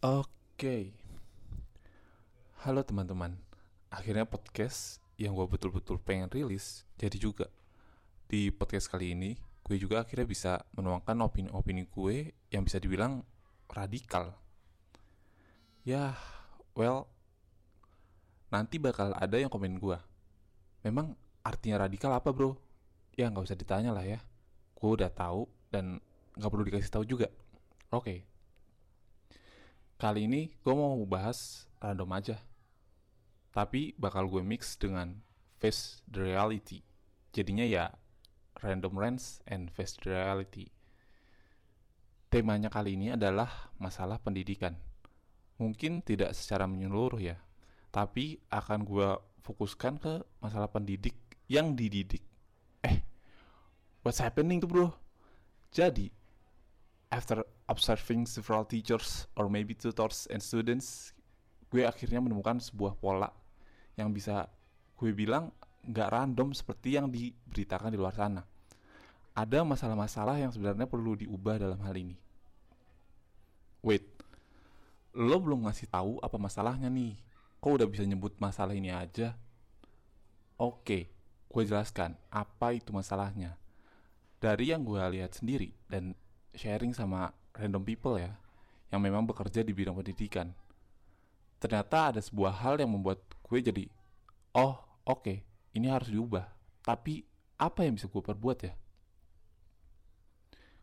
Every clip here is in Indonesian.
Oke, halo teman-teman. Akhirnya podcast yang gue betul-betul pengen rilis jadi juga. Di podcast kali ini, gue juga akhirnya bisa menuangkan opini-opini gue yang bisa dibilang radikal. Ya, well, nanti bakal ada yang komen gue. Memang artinya radikal apa bro? Ya nggak usah ditanya lah ya. Gue udah tahu dan nggak perlu dikasih tahu juga. Oke. Kali ini gue mau bahas random aja. Tapi bakal gue mix dengan face the reality. Jadinya ya random rants and face the reality. Temanya kali ini adalah masalah pendidikan. Mungkin tidak secara menyeluruh ya, tapi akan gue fokuskan ke masalah pendidik yang dididik. Eh, what's happening tuh bro? Jadi, after observing several teachers or maybe tutors and students, gue akhirnya menemukan sebuah pola yang bisa gue bilang nggak random seperti yang diberitakan di luar sana. Ada masalah-masalah yang sebenarnya perlu diubah dalam hal ini. Wait, lo belum ngasih tahu apa masalahnya nih? Kok udah bisa nyebut masalah ini aja? Oke, gue jelaskan apa itu masalahnya. Dari yang gue lihat sendiri dan sharing sama random people ya, yang memang bekerja di bidang pendidikan. Ternyata ada sebuah hal yang membuat gue jadi, oh oke, okay, ini harus diubah. Tapi apa yang bisa gue perbuat ya?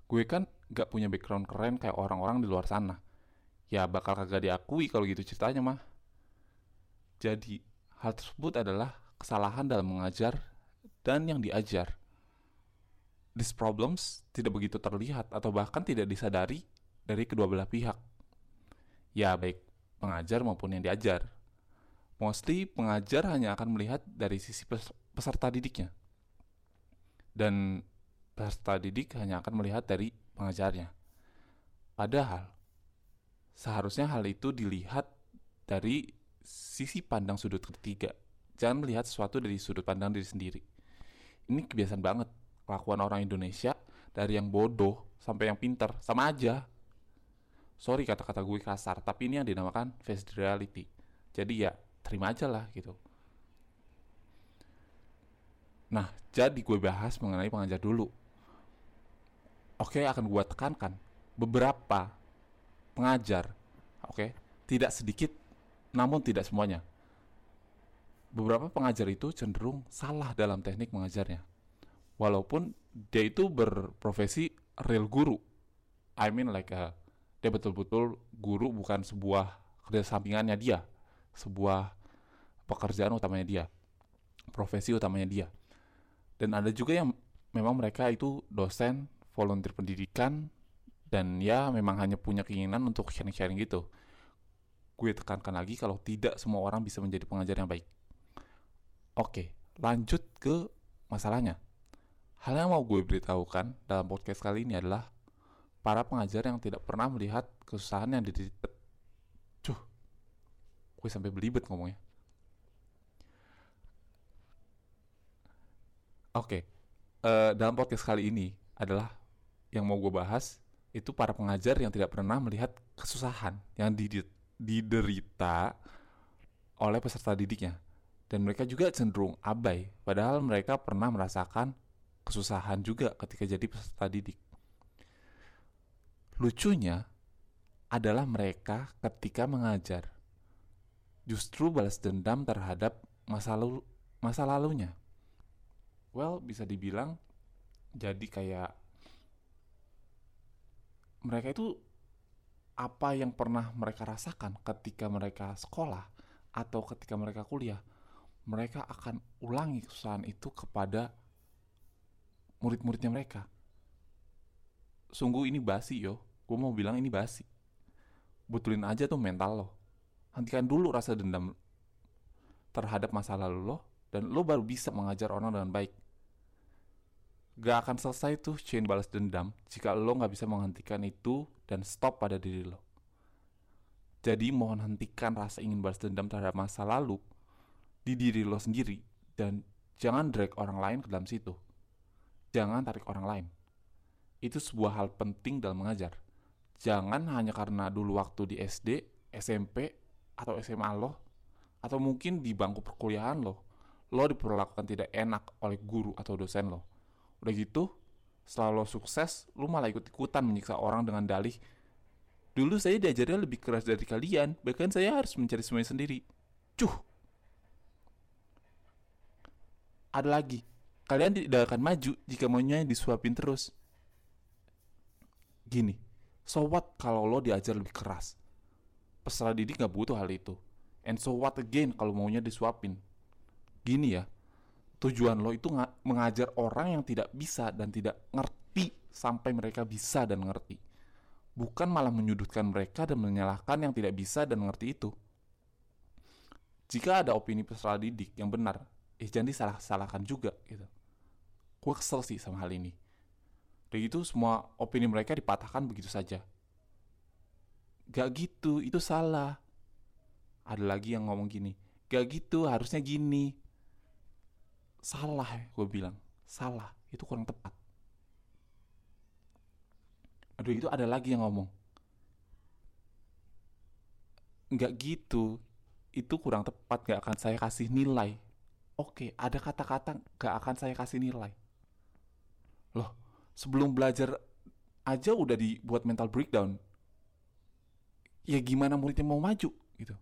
Gue kan gak punya background keren kayak orang-orang di luar sana. Ya bakal kagak diakui kalau gitu ceritanya mah. Jadi, hal tersebut adalah kesalahan dalam mengajar dan yang diajar. These problems tidak begitu terlihat atau bahkan tidak disadari dari kedua belah pihak. Ya, baik pengajar maupun yang diajar. Mostly pengajar hanya akan melihat dari sisi peserta didiknya. Dan peserta didik hanya akan melihat dari pengajarnya. Padahal, seharusnya hal itu dilihat dari sisi pandang sudut ketiga. Jangan melihat sesuatu dari sudut pandang diri sendiri ini kebiasaan banget kelakuan orang Indonesia dari yang bodoh sampai yang pinter sama aja. Sorry kata-kata gue kasar tapi ini yang dinamakan face reality. Jadi ya terima aja lah gitu. Nah jadi gue bahas mengenai pengajar dulu. Oke akan gue tekankan beberapa pengajar oke tidak sedikit namun tidak semuanya. Beberapa pengajar itu cenderung salah dalam teknik mengajarnya. Walaupun dia itu berprofesi real guru. I mean like uh, dia betul-betul guru bukan sebuah kerja sampingannya dia, sebuah pekerjaan utamanya dia, profesi utamanya dia. Dan ada juga yang memang mereka itu dosen, volunteer pendidikan, dan ya memang hanya punya keinginan untuk sharing-sharing gitu. Gue tekankan lagi kalau tidak semua orang bisa menjadi pengajar yang baik. Oke, lanjut ke masalahnya. Hal yang mau gue beritahukan dalam podcast kali ini adalah para pengajar yang tidak pernah melihat kesusahan yang dididik. Cuh, gue sampai belibet ngomongnya. Oke, uh, dalam podcast kali ini adalah yang mau gue bahas itu para pengajar yang tidak pernah melihat kesusahan yang diderita oleh peserta didiknya dan mereka juga cenderung abai, padahal mereka pernah merasakan kesusahan juga ketika jadi peserta didik. Lucunya adalah mereka ketika mengajar justru balas dendam terhadap masa lalu masa lalunya. Well, bisa dibilang jadi kayak mereka itu apa yang pernah mereka rasakan ketika mereka sekolah atau ketika mereka kuliah mereka akan ulangi kesusahan itu kepada murid-muridnya mereka. Sungguh ini basi yo, gue mau bilang ini basi. Betulin aja tuh mental lo. Hentikan dulu rasa dendam terhadap masa lalu lo, dan lo baru bisa mengajar orang dengan baik. Gak akan selesai tuh chain balas dendam jika lo gak bisa menghentikan itu dan stop pada diri lo. Jadi mohon hentikan rasa ingin balas dendam terhadap masa lalu di diri lo sendiri dan jangan drag orang lain ke dalam situ. Jangan tarik orang lain. Itu sebuah hal penting dalam mengajar. jangan hanya karena dulu waktu di SD, SMP, atau SMA lo, atau mungkin di bangku perkuliahan lo, lo diperlakukan tidak enak oleh guru atau dosen lo. Udah gitu, setelah lo sukses, lo malah ikut-ikutan menyiksa orang dengan dalih, dulu saya diajarnya lebih keras dari kalian, bahkan saya harus mencari semuanya sendiri. Cuh! Ada lagi, kalian tidak akan maju jika maunya disuapin terus. Gini, so what kalau lo diajar lebih keras? Peserta didik gak butuh hal itu. And so what again kalau maunya disuapin? Gini ya, tujuan lo itu mengajar orang yang tidak bisa dan tidak ngerti sampai mereka bisa dan ngerti. Bukan malah menyudutkan mereka dan menyalahkan yang tidak bisa dan ngerti itu. Jika ada opini peserta didik yang benar, eh jangan disalah-salahkan juga gitu. Gue kesel sih sama hal ini. Dan itu semua opini mereka dipatahkan begitu saja. Gak gitu, itu salah. Ada lagi yang ngomong gini, gak gitu, harusnya gini. Salah gue bilang. Salah, itu kurang tepat. Aduh, itu ada lagi yang ngomong. Gak gitu, itu kurang tepat, gak akan saya kasih nilai. Oke, ada kata-kata gak akan saya kasih nilai. Loh, sebelum belajar aja udah dibuat mental breakdown ya gimana muridnya mau maju gitu.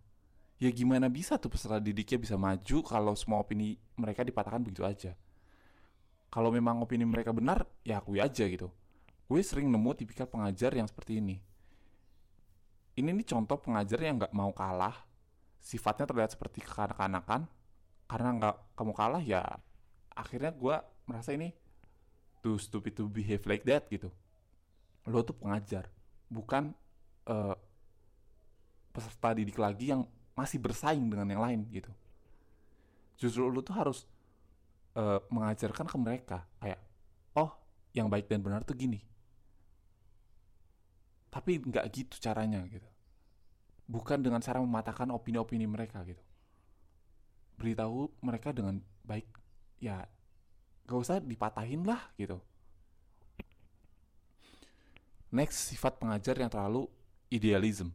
Ya gimana bisa tuh peserta didiknya bisa maju kalau semua opini mereka dipatahkan begitu aja. Kalau memang opini mereka benar ya akui aja gitu. Gue sering nemu tipikal pengajar yang seperti ini. Ini nih contoh pengajar yang nggak mau kalah sifatnya terlihat seperti kekanak-kanakan. Karena nggak kamu kalah ya akhirnya gue merasa ini too stupid to behave like that gitu. Lo tuh pengajar bukan uh, peserta didik lagi yang masih bersaing dengan yang lain gitu. Justru lo tuh harus uh, mengajarkan ke mereka kayak oh yang baik dan benar tuh gini. Tapi nggak gitu caranya gitu. Bukan dengan cara mematahkan opini-opini mereka gitu. Beritahu mereka dengan baik ya gak usah dipatahin lah gitu. Next sifat pengajar yang terlalu idealism.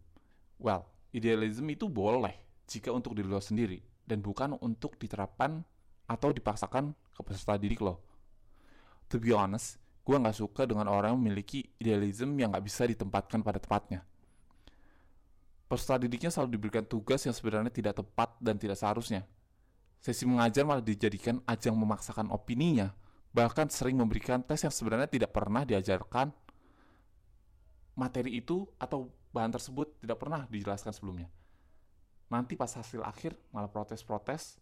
Well idealism itu boleh jika untuk diri lo sendiri dan bukan untuk diterapkan atau dipaksakan ke peserta didik lo. To be honest gue gak suka dengan orang yang memiliki idealism yang gak bisa ditempatkan pada tempatnya peserta didiknya selalu diberikan tugas yang sebenarnya tidak tepat dan tidak seharusnya Sesi mengajar malah dijadikan ajang memaksakan opininya, bahkan sering memberikan tes yang sebenarnya tidak pernah diajarkan materi itu atau bahan tersebut tidak pernah dijelaskan sebelumnya. Nanti pas hasil akhir malah protes-protes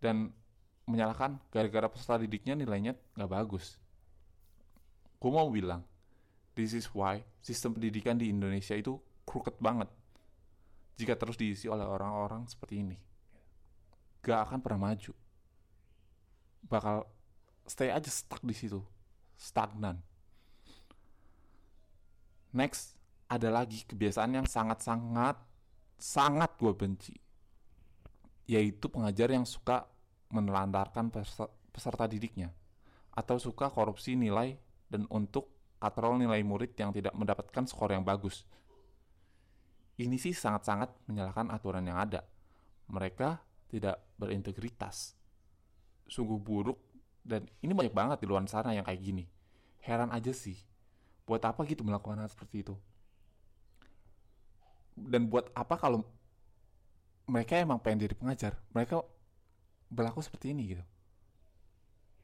dan menyalahkan gara-gara peserta didiknya nilainya nggak bagus. Gue mau bilang, this is why sistem pendidikan di Indonesia itu crooked banget jika terus diisi oleh orang-orang seperti ini gak akan pernah maju. Bakal stay aja stuck di situ. Stagnan. Next ada lagi kebiasaan yang sangat-sangat sangat gue benci. Yaitu pengajar yang suka menelantarkan peserta, didiknya. Atau suka korupsi nilai dan untuk katrol nilai murid yang tidak mendapatkan skor yang bagus. Ini sih sangat-sangat menyalahkan aturan yang ada. Mereka tidak berintegritas. Sungguh buruk dan ini banyak banget di luar sana yang kayak gini. Heran aja sih. Buat apa gitu melakukan hal seperti itu? Dan buat apa kalau mereka emang pengen jadi pengajar? Mereka berlaku seperti ini gitu.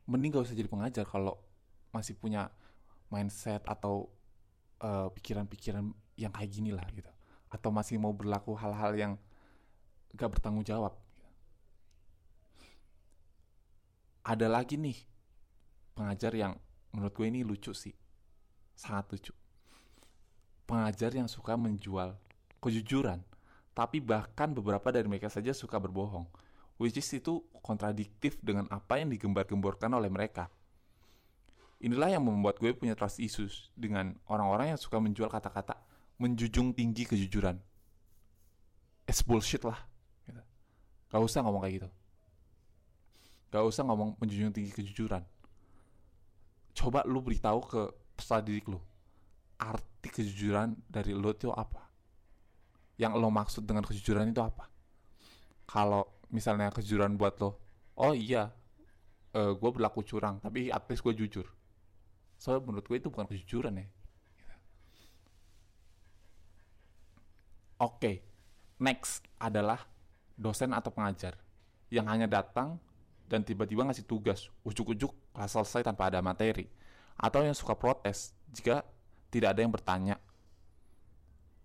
Mending gak usah jadi pengajar kalau masih punya mindset atau eh, pikiran-pikiran uh, yang kayak gini lah gitu. Atau masih mau berlaku hal-hal yang gak bertanggung jawab ada lagi nih pengajar yang menurut gue ini lucu sih. Sangat lucu. Pengajar yang suka menjual kejujuran tapi bahkan beberapa dari mereka saja suka berbohong which is itu kontradiktif dengan apa yang digembar-gemborkan oleh mereka. Inilah yang membuat gue punya trust issues dengan orang-orang yang suka menjual kata-kata menjunjung tinggi kejujuran. It's bullshit lah gitu. gak usah ngomong kayak gitu Gak usah ngomong menjunjung tinggi kejujuran. Coba lu beritahu ke peserta didik lu. arti kejujuran dari lo itu apa yang lo maksud dengan kejujuran itu apa kalau misalnya kejujuran buat lo oh iya uh, gue berlaku curang tapi at least gue jujur soalnya menurut gue itu bukan kejujuran ya oke okay. next adalah dosen atau pengajar yang hanya datang dan tiba-tiba ngasih tugas ujuk-ujuk kelas selesai tanpa ada materi atau yang suka protes jika tidak ada yang bertanya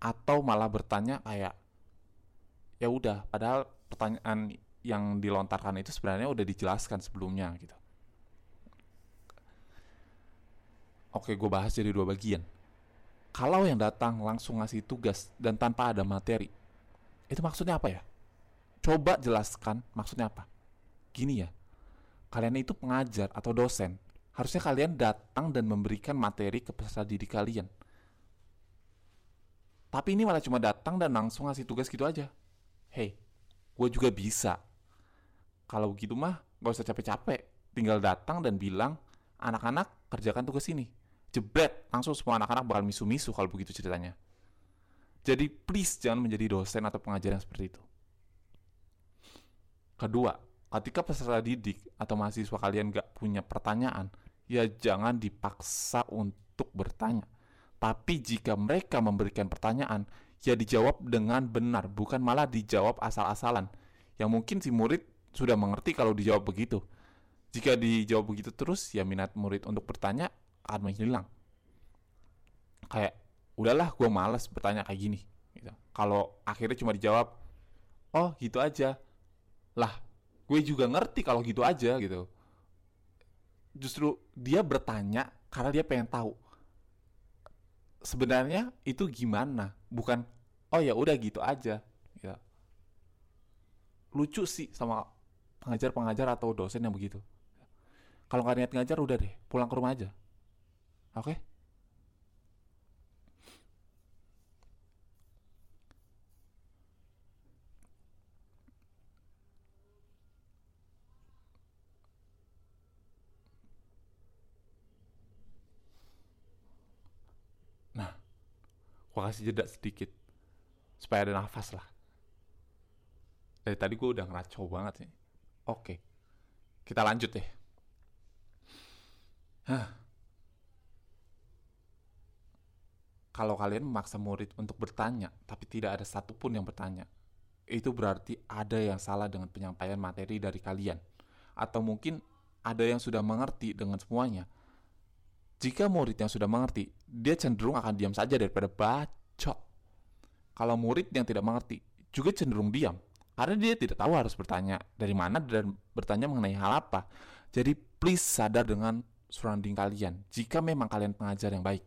atau malah bertanya kayak ya udah padahal pertanyaan yang dilontarkan itu sebenarnya udah dijelaskan sebelumnya gitu. Oke, gue bahas jadi dua bagian. Kalau yang datang langsung ngasih tugas dan tanpa ada materi, itu maksudnya apa ya? Coba jelaskan maksudnya apa. Gini ya, kalian itu pengajar atau dosen, harusnya kalian datang dan memberikan materi ke peserta didik kalian. Tapi ini malah cuma datang dan langsung ngasih tugas gitu aja. Hey, gue juga bisa. Kalau gitu mah gak usah capek-capek. Tinggal datang dan bilang anak-anak kerjakan tugas ini. Jebret langsung semua anak-anak bakal misu-misu kalau begitu ceritanya. Jadi please jangan menjadi dosen atau pengajar yang seperti itu. Kedua ketika peserta didik atau mahasiswa kalian gak punya pertanyaan ya jangan dipaksa untuk bertanya tapi jika mereka memberikan pertanyaan ya dijawab dengan benar bukan malah dijawab asal-asalan yang mungkin si murid sudah mengerti kalau dijawab begitu. Jika dijawab begitu terus, ya minat murid untuk bertanya akan menghilang. Kayak, udahlah gue males bertanya kayak gini. Gitu. Kalau akhirnya cuma dijawab, oh gitu aja. Lah, gue juga ngerti kalau gitu aja gitu. Justru dia bertanya karena dia pengen tahu. Sebenarnya itu gimana? Bukan, oh ya udah gitu aja. Ya. Lucu sih sama pengajar-pengajar atau dosen yang begitu. Kalau nggak niat ngajar udah deh, pulang ke rumah aja. Oke? Okay? Nah, gua kasih jeda sedikit supaya ada nafas lah. Dari tadi gue udah ngeracau banget sih. Oke, kita lanjut deh. Hah. Kalau kalian memaksa murid untuk bertanya, tapi tidak ada satupun yang bertanya, itu berarti ada yang salah dengan penyampaian materi dari kalian. Atau mungkin ada yang sudah mengerti dengan semuanya. Jika murid yang sudah mengerti, dia cenderung akan diam saja daripada bacot. Kalau murid yang tidak mengerti, juga cenderung diam karena dia tidak tahu harus bertanya dari mana dan bertanya mengenai hal apa. Jadi please sadar dengan surrounding kalian. Jika memang kalian pengajar yang baik.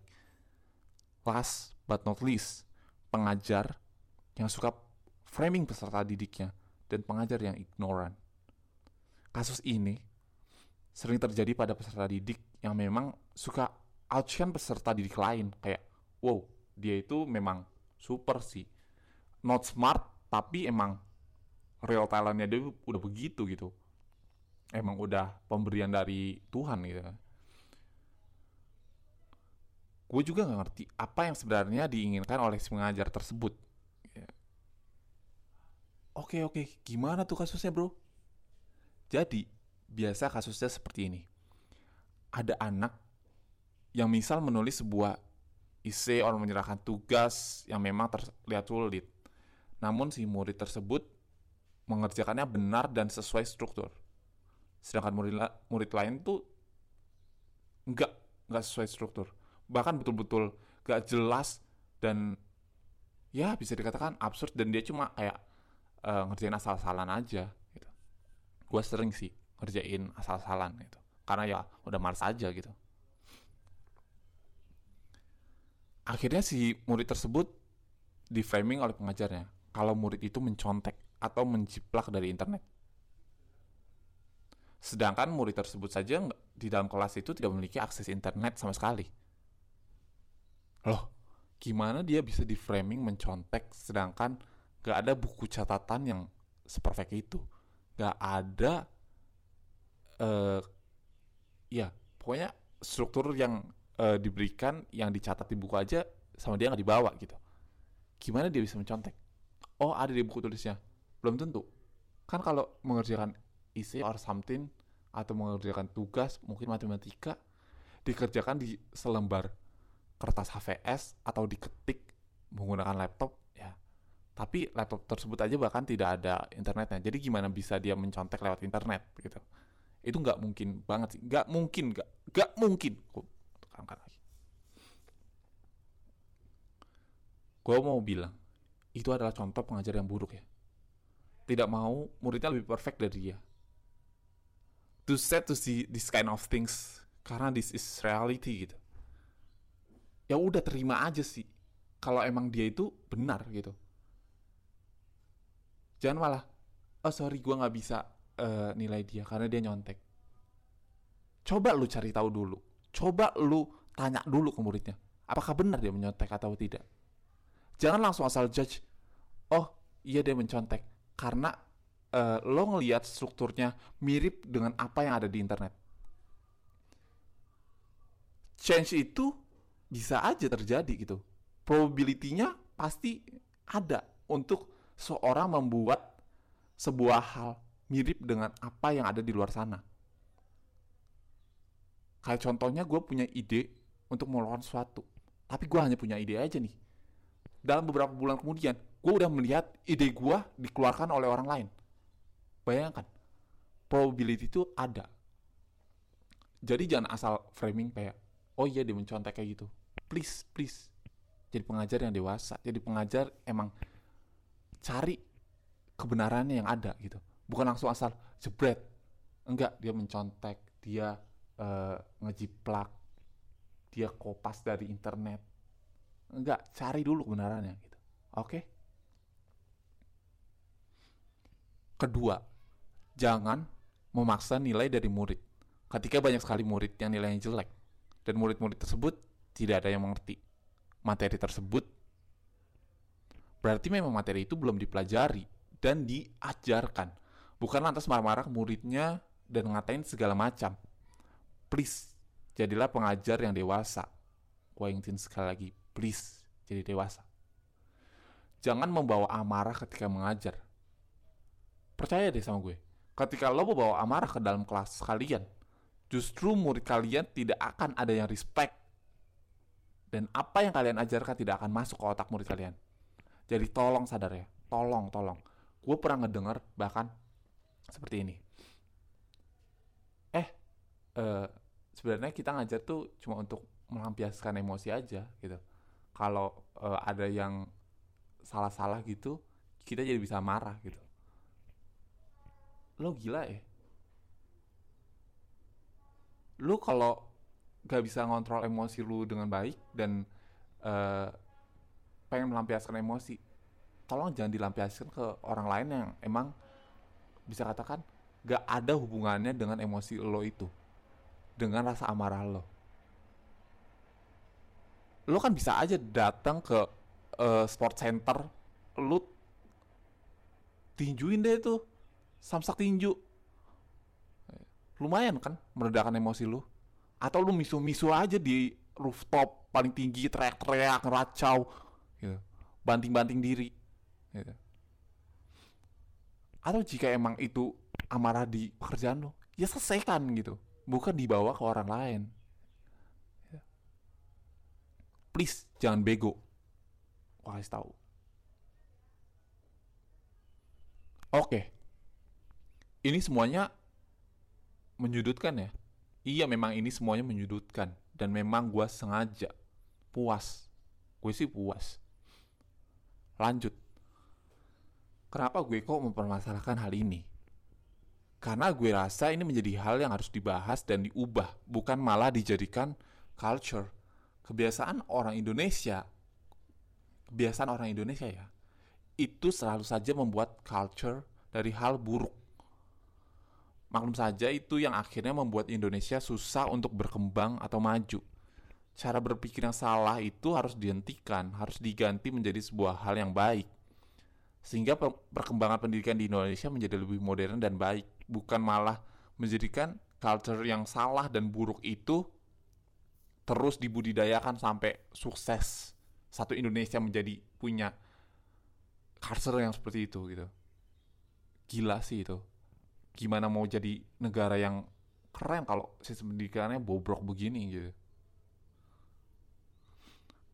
Last but not least, pengajar yang suka framing peserta didiknya dan pengajar yang ignoran. Kasus ini sering terjadi pada peserta didik yang memang suka outshine peserta didik lain kayak wow dia itu memang super sih. Not smart tapi emang real talentnya dia udah begitu gitu. Emang udah pemberian dari Tuhan gitu kan. Gue juga nggak ngerti apa yang sebenarnya diinginkan oleh si pengajar tersebut. Ya. oke oke gimana tuh kasusnya bro? Jadi biasa kasusnya seperti ini. Ada anak yang misal menulis sebuah isi orang menyerahkan tugas yang memang terlihat sulit namun si murid tersebut mengerjakannya benar dan sesuai struktur. Sedangkan murid, murid lain tuh nggak nggak sesuai struktur. Bahkan betul-betul nggak jelas dan ya bisa dikatakan absurd dan dia cuma kayak uh, ngerjain asal-asalan aja gitu. Gue sering sih ngerjain asal-asalan gitu. Karena ya udah males aja gitu. Akhirnya si murid tersebut di framing oleh pengajarnya kalau murid itu mencontek atau menjiplak dari internet. Sedangkan murid tersebut saja di dalam kelas itu tidak memiliki akses internet sama sekali. Loh, gimana dia bisa di framing mencontek sedangkan gak ada buku catatan yang seperfect itu. Gak ada, uh, ya pokoknya struktur yang uh, diberikan yang dicatat di buku aja sama dia nggak dibawa gitu. Gimana dia bisa mencontek? Oh ada di buku tulisnya. Belum tentu. Kan kalau mengerjakan isi or something atau mengerjakan tugas mungkin matematika dikerjakan di selembar kertas HVS atau diketik menggunakan laptop ya. Tapi laptop tersebut aja bahkan tidak ada internetnya. Jadi gimana bisa dia mencontek lewat internet gitu? Itu nggak mungkin banget sih. Nggak mungkin nggak nggak mungkin gue lagi. Gue mau bilang itu adalah contoh pengajar yang buruk ya. Tidak mau muridnya lebih perfect dari dia. To set to see this kind of things karena this is reality gitu. Ya udah terima aja sih. Kalau emang dia itu benar gitu. Jangan malah oh sorry gue nggak bisa uh, nilai dia karena dia nyontek. Coba lu cari tahu dulu coba lu tanya dulu ke muridnya apakah benar dia menyontek atau tidak jangan langsung asal judge oh iya dia mencontek karena uh, lo ngelihat strukturnya mirip dengan apa yang ada di internet change itu bisa aja terjadi gitu. Probability-nya pasti ada untuk seorang membuat sebuah hal mirip dengan apa yang ada di luar sana. Kayak contohnya gue punya ide untuk melakukan sesuatu. Tapi gue hanya punya ide aja nih. Dalam beberapa bulan kemudian, gue udah melihat ide gue dikeluarkan oleh orang lain. Bayangkan, probability itu ada. Jadi jangan asal framing kayak, oh iya dia mencontek kayak gitu please please jadi pengajar yang dewasa jadi pengajar emang cari kebenarannya yang ada gitu bukan langsung asal jebret enggak dia mencontek dia uh, ngejiplak dia kopas dari internet enggak cari dulu kebenarannya gitu oke okay? kedua jangan memaksa nilai dari murid ketika banyak sekali murid yang nilainya jelek dan murid-murid tersebut tidak ada yang mengerti materi tersebut, berarti memang materi itu belum dipelajari dan diajarkan. Bukan lantas marah-marah muridnya dan ngatain segala macam. Please, jadilah pengajar yang dewasa. Gue ingetin sekali lagi, please, jadi dewasa. Jangan membawa amarah ketika mengajar. Percaya deh sama gue, ketika lo membawa amarah ke dalam kelas kalian, justru murid kalian tidak akan ada yang respect. Dan apa yang kalian ajarkan tidak akan masuk ke otak murid kalian. Jadi tolong sadar ya, tolong, tolong. Gue pernah ngedenger bahkan seperti ini. Eh, uh, sebenarnya kita ngajar tuh cuma untuk melampiaskan emosi aja gitu. Kalau uh, ada yang salah-salah gitu, kita jadi bisa marah gitu. Lo gila ya? lu kalau gak bisa ngontrol emosi lu dengan baik dan uh, pengen melampiaskan emosi tolong jangan dilampiaskan ke orang lain yang emang bisa katakan gak ada hubungannya dengan emosi lo itu dengan rasa amarah lo lo kan bisa aja datang ke uh, sport center lu tinjuin deh tuh samsak tinju lumayan kan meredakan emosi lu atau lu misu-misu aja di rooftop paling tinggi teriak-teriak ngeracau gitu. banting-banting diri gitu. atau jika emang itu amarah di pekerjaan lo ya selesaikan gitu bukan dibawa ke orang lain. Please jangan bego. Wah, kasih tahu. Oke. Ini semuanya menyudutkan ya? Iya memang ini semuanya menyudutkan. Dan memang gue sengaja. Puas. Gue sih puas. Lanjut. Kenapa gue kok mempermasalahkan hal ini karena gue rasa ini menjadi hal yang harus dibahas dan diubah bukan malah dijadikan culture kebiasaan orang Indonesia kebiasaan orang Indonesia ya itu selalu saja membuat culture dari hal buruk Maklum saja itu yang akhirnya membuat Indonesia susah untuk berkembang atau maju. Cara berpikir yang salah itu harus dihentikan, harus diganti menjadi sebuah hal yang baik. Sehingga perkembangan pendidikan di Indonesia menjadi lebih modern dan baik, bukan malah menjadikan culture yang salah dan buruk itu terus dibudidayakan sampai sukses. Satu Indonesia menjadi punya culture yang seperti itu gitu. Gila sih itu. Gimana mau jadi negara yang keren kalau sistem pendidikannya bobrok begini gitu.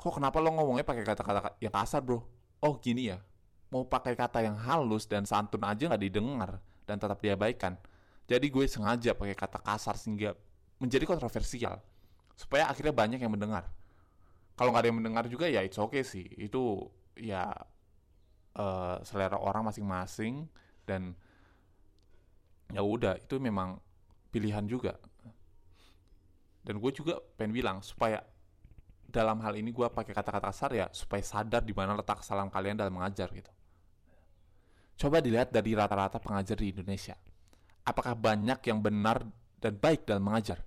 Kok kenapa lo ngomongnya pakai kata-kata yang kasar bro? Oh gini ya mau pakai kata yang halus dan santun aja nggak didengar dan tetap diabaikan. Jadi gue sengaja pakai kata kasar sehingga menjadi kontroversial. Supaya akhirnya banyak yang mendengar. Kalau nggak ada yang mendengar juga ya it's okay sih. Itu ya uh, selera orang masing-masing dan ya udah itu memang pilihan juga. Dan gue juga pengen bilang supaya dalam hal ini gue pakai kata-kata kasar ya supaya sadar di mana letak kesalahan kalian dalam mengajar gitu. Coba dilihat dari rata-rata pengajar di Indonesia. Apakah banyak yang benar dan baik dalam mengajar?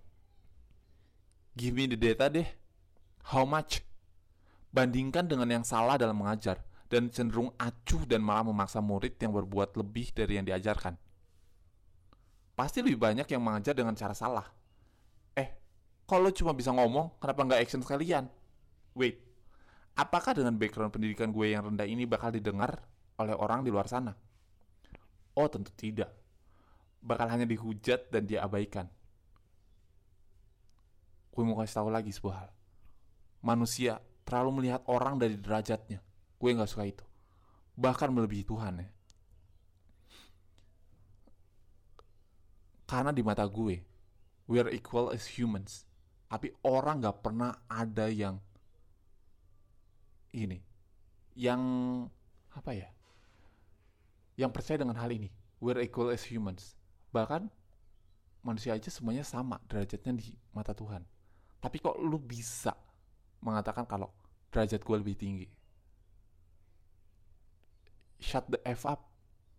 Give me the data deh. How much? Bandingkan dengan yang salah dalam mengajar dan cenderung acuh dan malah memaksa murid yang berbuat lebih dari yang diajarkan. Pasti lebih banyak yang mengajar dengan cara salah kalau cuma bisa ngomong, kenapa nggak action sekalian? Wait, apakah dengan background pendidikan gue yang rendah ini bakal didengar oleh orang di luar sana? Oh, tentu tidak. Bakal hanya dihujat dan diabaikan. Gue mau kasih tahu lagi sebuah hal. Manusia terlalu melihat orang dari derajatnya. Gue nggak suka itu. Bahkan melebihi Tuhan ya. Karena di mata gue, we are equal as humans tapi orang nggak pernah ada yang ini yang apa ya yang percaya dengan hal ini. We're equal as humans. Bahkan manusia aja semuanya sama derajatnya di mata Tuhan. Tapi kok lu bisa mengatakan kalau derajat gue lebih tinggi? Shut the f up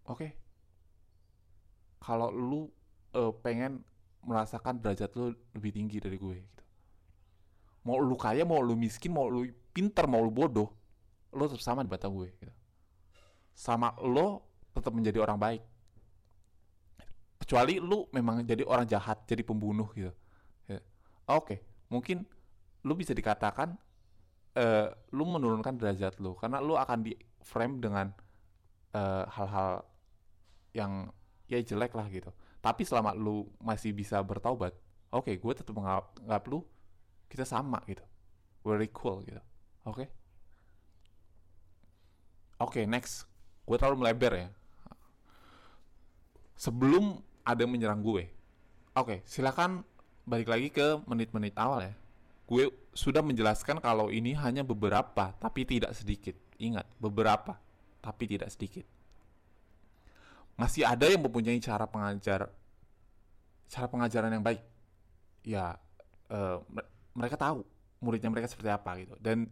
oke okay? kalau lu uh, pengen merasakan derajat lu lebih tinggi dari gue gitu. Mau lu kaya mau lu miskin mau lu pinter mau lu bodoh lo tetap sama di mata gue gitu. sama lo tetap menjadi orang baik. Kecuali lu memang jadi orang jahat jadi pembunuh gitu ya. oke mungkin lu bisa dikatakan uh, lu menurunkan derajat lu karena lu akan di frame dengan eh, hal-hal uh, yang ya jelek lah gitu. Tapi selama lu masih bisa bertaubat oke okay, gue tetap menganggap lu kita sama gitu. We're equal gitu. Oke? Okay? oke okay, next. Gue terlalu melebar ya sebelum ada yang menyerang gue. Oke. Okay, silakan balik lagi ke menit-menit awal ya. Gue sudah menjelaskan kalau ini hanya beberapa tapi tidak sedikit. Ingat beberapa tapi tidak sedikit. Masih ada yang mempunyai cara pengajar cara pengajaran yang baik. Ya uh, mereka tahu muridnya mereka seperti apa gitu. Dan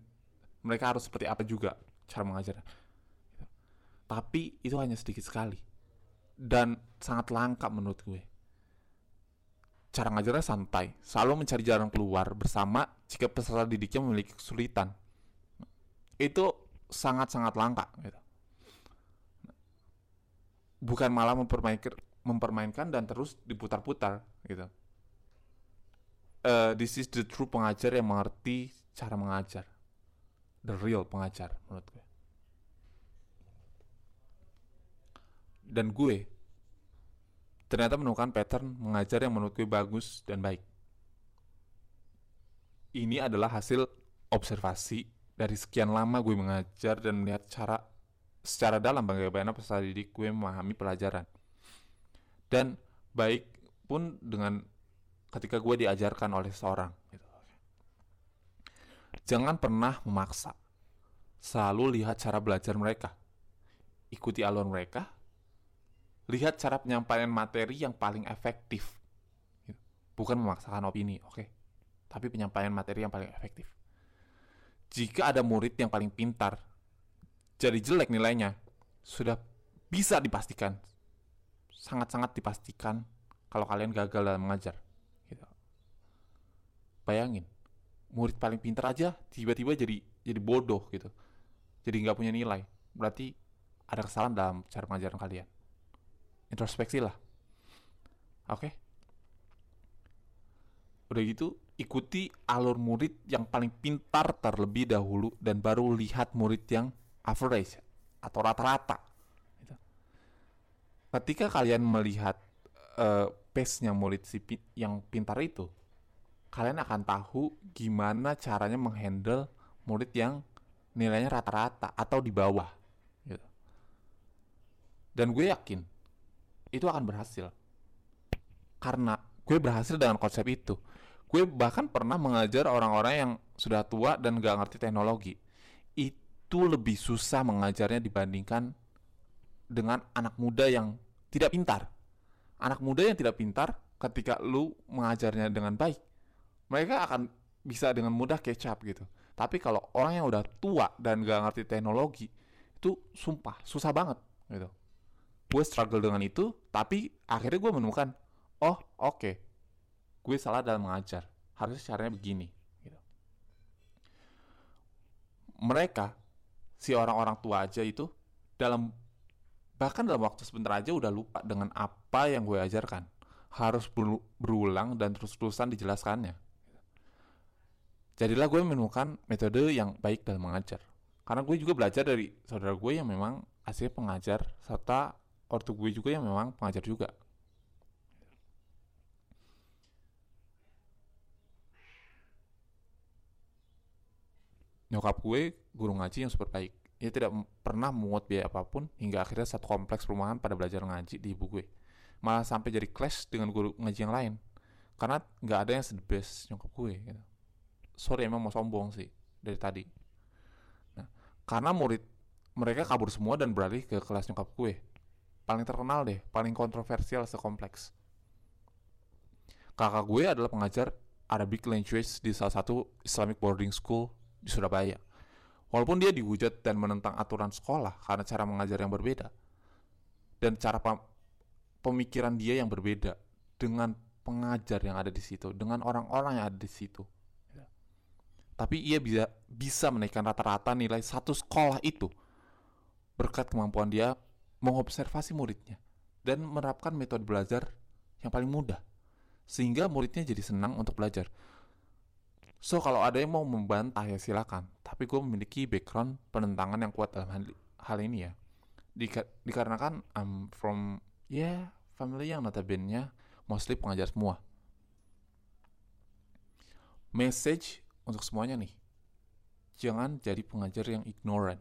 mereka harus seperti apa juga cara mengajar gitu. tapi itu hanya sedikit sekali dan sangat langka menurut gue. Cara ngajarnya santai selalu mencari jalan keluar bersama jika peserta didiknya memiliki kesulitan. Itu sangat-sangat langka gitu. Bukan malah mempermainkan mempermainkan dan terus diputar-putar gitu. Uh, this is the true pengajar yang mengerti cara mengajar. The real pengajar menurut gue dan gue ternyata menemukan pattern mengajar yang menurut gue bagus dan baik ini adalah hasil observasi dari sekian lama gue mengajar dan melihat cara secara dalam bagaimana peserta didik gue memahami pelajaran dan baik pun dengan ketika gue diajarkan oleh seorang. Gitu. Jangan pernah memaksa. Selalu lihat cara belajar mereka. Ikuti alur mereka. Lihat cara penyampaian materi yang paling efektif. Gitu. Bukan memaksakan opini, oke? Okay? Tapi penyampaian materi yang paling efektif. Jika ada murid yang paling pintar, jadi jelek nilainya, sudah bisa dipastikan, sangat-sangat dipastikan kalau kalian gagal dalam mengajar. Bayangin, murid paling pintar aja tiba-tiba jadi jadi bodoh gitu. Jadi nggak punya nilai. Berarti ada kesalahan dalam cara pengajaran kalian. Introspeksi lah. Oke? Okay? Udah gitu, ikuti alur murid yang paling pintar terlebih dahulu dan baru lihat murid yang average atau rata-rata. Gitu. Ketika kalian melihat uh, pace-nya murid si pi yang pintar itu, kalian akan tahu gimana caranya menghandle murid yang nilainya rata-rata atau di bawah. Gitu. Dan gue yakin itu akan berhasil. Karena gue berhasil dengan konsep itu. Gue bahkan pernah mengajar orang-orang yang sudah tua dan gak ngerti teknologi. Itu lebih susah mengajarnya dibandingkan dengan anak muda yang tidak pintar. Anak muda yang tidak pintar ketika lu mengajarnya dengan baik mereka akan bisa dengan mudah up gitu. Tapi kalau orang yang udah tua dan gak ngerti teknologi itu sumpah susah banget gitu gue struggle dengan itu tapi akhirnya gue menemukan oh oke okay, gue salah dalam mengajar. Harusnya caranya begini gitu. mereka si orang-orang tua aja itu dalam bahkan dalam waktu sebentar aja udah lupa dengan apa yang gue ajarkan. Harus berulang dan terus-terusan dijelaskannya. Jadilah gue menemukan metode yang baik dalam mengajar. Karena gue juga belajar dari saudara gue yang memang asli pengajar serta ortu gue juga yang memang pengajar juga nyokap gue guru ngaji yang super baik. Ia tidak pernah menguat biaya apa pun hingga akhirnya satu kompleks perumahan pada belajar ngaji di ibu gue. Malah sampai jadi clash dengan guru ngaji yang lain. Karena nggak ada yang sedebes nyokap gue. Gitu. Sorry emang mau sombong sih dari tadi. Nah, karena murid mereka kabur semua dan beralih ke kelas nyokap gue. Paling terkenal deh, paling kontroversial sekompleks. Kakak gue adalah pengajar Arabic language di salah satu Islamic boarding school di Surabaya. Walaupun dia dihujat dan menentang aturan sekolah karena cara mengajar yang berbeda dan cara pemikiran dia yang berbeda dengan pengajar yang ada di situ, dengan orang-orang yang ada di situ. Tapi ia bisa bisa menaikkan rata-rata nilai satu sekolah itu berkat kemampuan dia mengobservasi muridnya dan menerapkan metode belajar yang paling mudah sehingga muridnya jadi senang untuk belajar So kalau ada yang mau membantah ya silakan. Tapi gue memiliki background penentangan yang kuat dalam hal, ini ya. Dika dikarenakan I'm from ya yeah, family yang notabene mostly pengajar semua. Message untuk semuanya nih. Jangan jadi pengajar yang ignorant.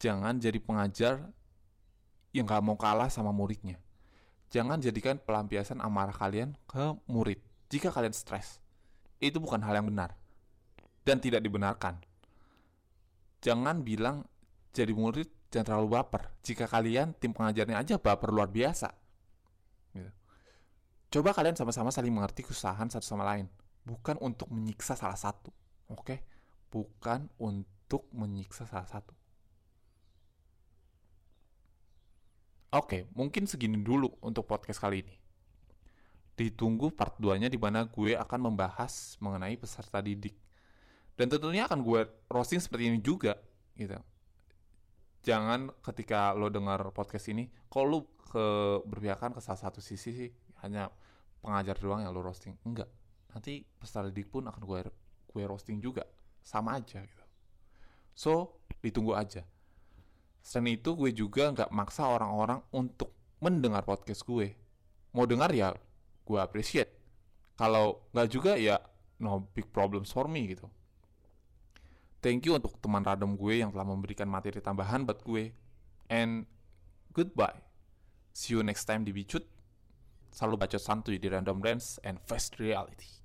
Jangan jadi pengajar yang gak mau kalah sama muridnya. Jangan jadikan pelampiasan amarah kalian ke murid jika kalian stres. Itu bukan hal yang benar dan tidak dibenarkan. Jangan bilang jadi murid jangan terlalu baper. Jika kalian tim pengajarnya aja baper luar biasa. Gitu. Coba kalian sama-sama saling mengerti kesusahan satu sama lain. Bukan untuk menyiksa salah satu. Oke? Okay? Bukan untuk menyiksa salah satu. Oke, mungkin segini dulu untuk podcast kali ini. Ditunggu part 2-nya di mana gue akan membahas mengenai peserta didik. Dan tentunya akan gue roasting seperti ini juga gitu. Jangan ketika lo dengar podcast ini kalau lo ke berpihakan ke salah satu sisi sih hanya pengajar doang yang lo roasting. Enggak. Nanti peserta didik pun akan gue gue roasting juga. Sama aja gitu. So ditunggu aja selain itu gue juga nggak maksa orang-orang untuk mendengar podcast gue mau dengar ya gue appreciate kalau nggak juga ya no big problems for me gitu Thank you untuk teman random gue yang telah memberikan materi tambahan buat gue. And goodbye. See you next time di Bicut. Selalu baca santuy di Random Dance and Fast Reality.